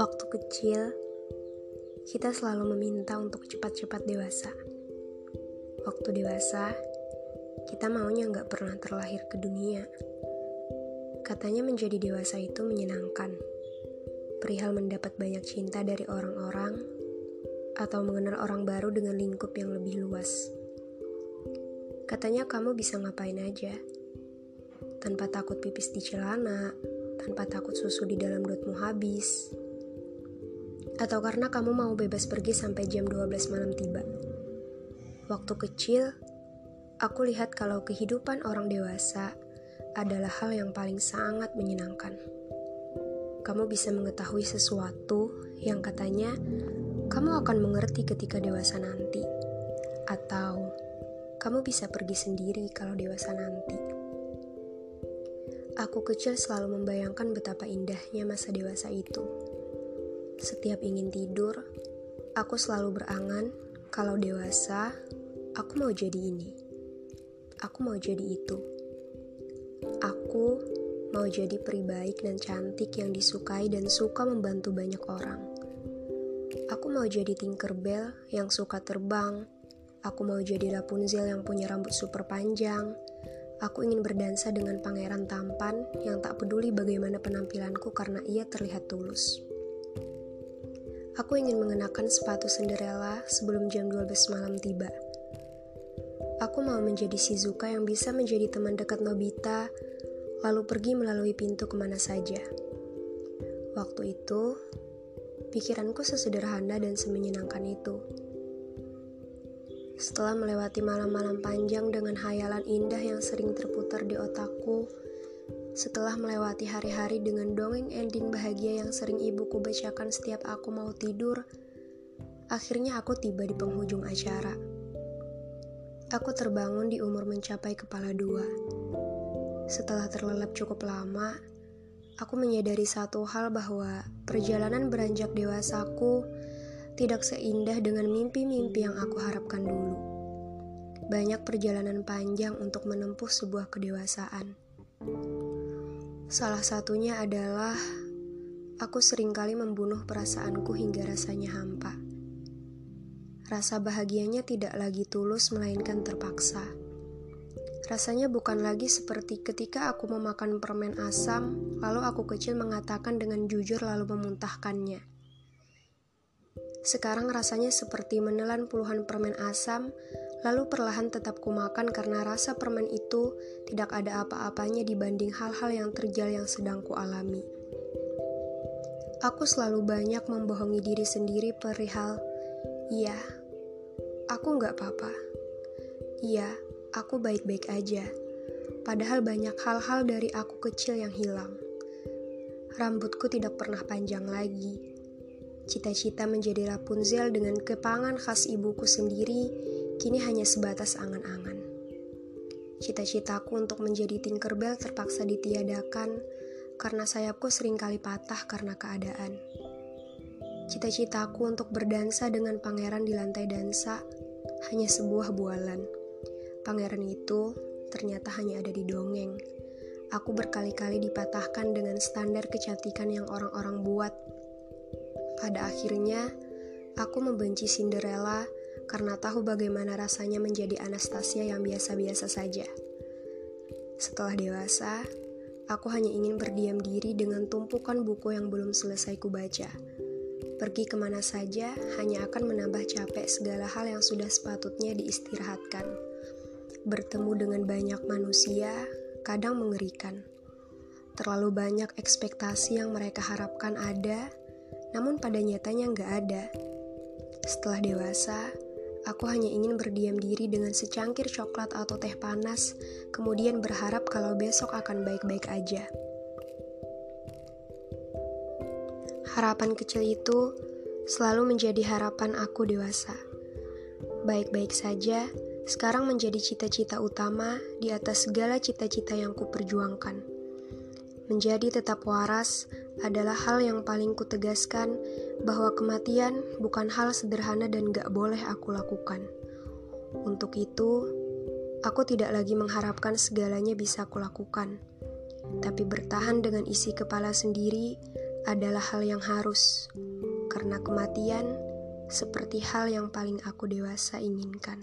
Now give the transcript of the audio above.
Waktu kecil, kita selalu meminta untuk cepat-cepat dewasa. Waktu dewasa, kita maunya nggak pernah terlahir ke dunia. Katanya menjadi dewasa itu menyenangkan. Perihal mendapat banyak cinta dari orang-orang, atau mengenal orang baru dengan lingkup yang lebih luas. Katanya kamu bisa ngapain aja, tanpa takut pipis di celana, tanpa takut susu di dalam dotmu habis, atau karena kamu mau bebas pergi sampai jam 12 malam tiba. Waktu kecil, aku lihat kalau kehidupan orang dewasa adalah hal yang paling sangat menyenangkan. Kamu bisa mengetahui sesuatu yang katanya kamu akan mengerti ketika dewasa nanti, atau kamu bisa pergi sendiri kalau dewasa nanti. Aku kecil selalu membayangkan betapa indahnya masa dewasa itu. Setiap ingin tidur, aku selalu berangan kalau dewasa, aku mau jadi ini. Aku mau jadi itu. Aku mau jadi peri baik dan cantik yang disukai dan suka membantu banyak orang. Aku mau jadi Tinkerbell yang suka terbang. Aku mau jadi Rapunzel yang punya rambut super panjang. Aku ingin berdansa dengan pangeran tampan yang tak peduli bagaimana penampilanku karena ia terlihat tulus. Aku ingin mengenakan sepatu Cinderella sebelum jam 12 malam tiba. Aku mau menjadi Shizuka yang bisa menjadi teman dekat Nobita, lalu pergi melalui pintu ke mana saja. Waktu itu, pikiranku sesederhana dan semenyenangkan itu. Setelah melewati malam-malam panjang dengan hayalan indah yang sering terputar di otakku, setelah melewati hari-hari dengan dongeng ending bahagia yang sering ibuku bacakan setiap aku mau tidur, akhirnya aku tiba di penghujung acara. Aku terbangun di umur mencapai kepala dua. Setelah terlelap cukup lama, aku menyadari satu hal bahwa perjalanan beranjak dewasaku tidak seindah dengan mimpi-mimpi yang aku harapkan dulu. Banyak perjalanan panjang untuk menempuh sebuah kedewasaan. Salah satunya adalah aku sering kali membunuh perasaanku hingga rasanya hampa. Rasa bahagianya tidak lagi tulus melainkan terpaksa. Rasanya bukan lagi seperti ketika aku memakan permen asam, lalu aku kecil mengatakan dengan jujur lalu memuntahkannya. Sekarang rasanya seperti menelan puluhan permen asam, lalu perlahan tetap kumakan karena rasa permen itu tidak ada apa-apanya dibanding hal-hal yang terjal yang sedang kualami. Aku selalu banyak membohongi diri sendiri perihal, iya, aku nggak apa-apa. Iya, aku baik-baik aja. Padahal banyak hal-hal dari aku kecil yang hilang. Rambutku tidak pernah panjang lagi Cita-cita menjadi Rapunzel dengan kepangan khas ibuku sendiri kini hanya sebatas angan-angan. Cita-citaku untuk menjadi Tinkerbell terpaksa ditiadakan karena sayapku sering kali patah karena keadaan. Cita-citaku untuk berdansa dengan pangeran di lantai dansa hanya sebuah bualan. Pangeran itu ternyata hanya ada di dongeng. Aku berkali-kali dipatahkan dengan standar kecantikan yang orang-orang buat pada akhirnya, aku membenci Cinderella karena tahu bagaimana rasanya menjadi Anastasia yang biasa-biasa saja. Setelah dewasa, aku hanya ingin berdiam diri dengan tumpukan buku yang belum selesai kubaca. Pergi ke mana saja hanya akan menambah capek segala hal yang sudah sepatutnya diistirahatkan. Bertemu dengan banyak manusia kadang mengerikan. Terlalu banyak ekspektasi yang mereka harapkan ada, namun pada nyatanya nggak ada. Setelah dewasa, aku hanya ingin berdiam diri dengan secangkir coklat atau teh panas, kemudian berharap kalau besok akan baik-baik aja. Harapan kecil itu selalu menjadi harapan aku dewasa. Baik-baik saja, sekarang menjadi cita-cita utama di atas segala cita-cita yang kuperjuangkan. Menjadi tetap waras adalah hal yang paling kutegaskan bahwa kematian bukan hal sederhana dan gak boleh aku lakukan. Untuk itu, aku tidak lagi mengharapkan segalanya bisa aku lakukan, tapi bertahan dengan isi kepala sendiri adalah hal yang harus, karena kematian seperti hal yang paling aku dewasa inginkan.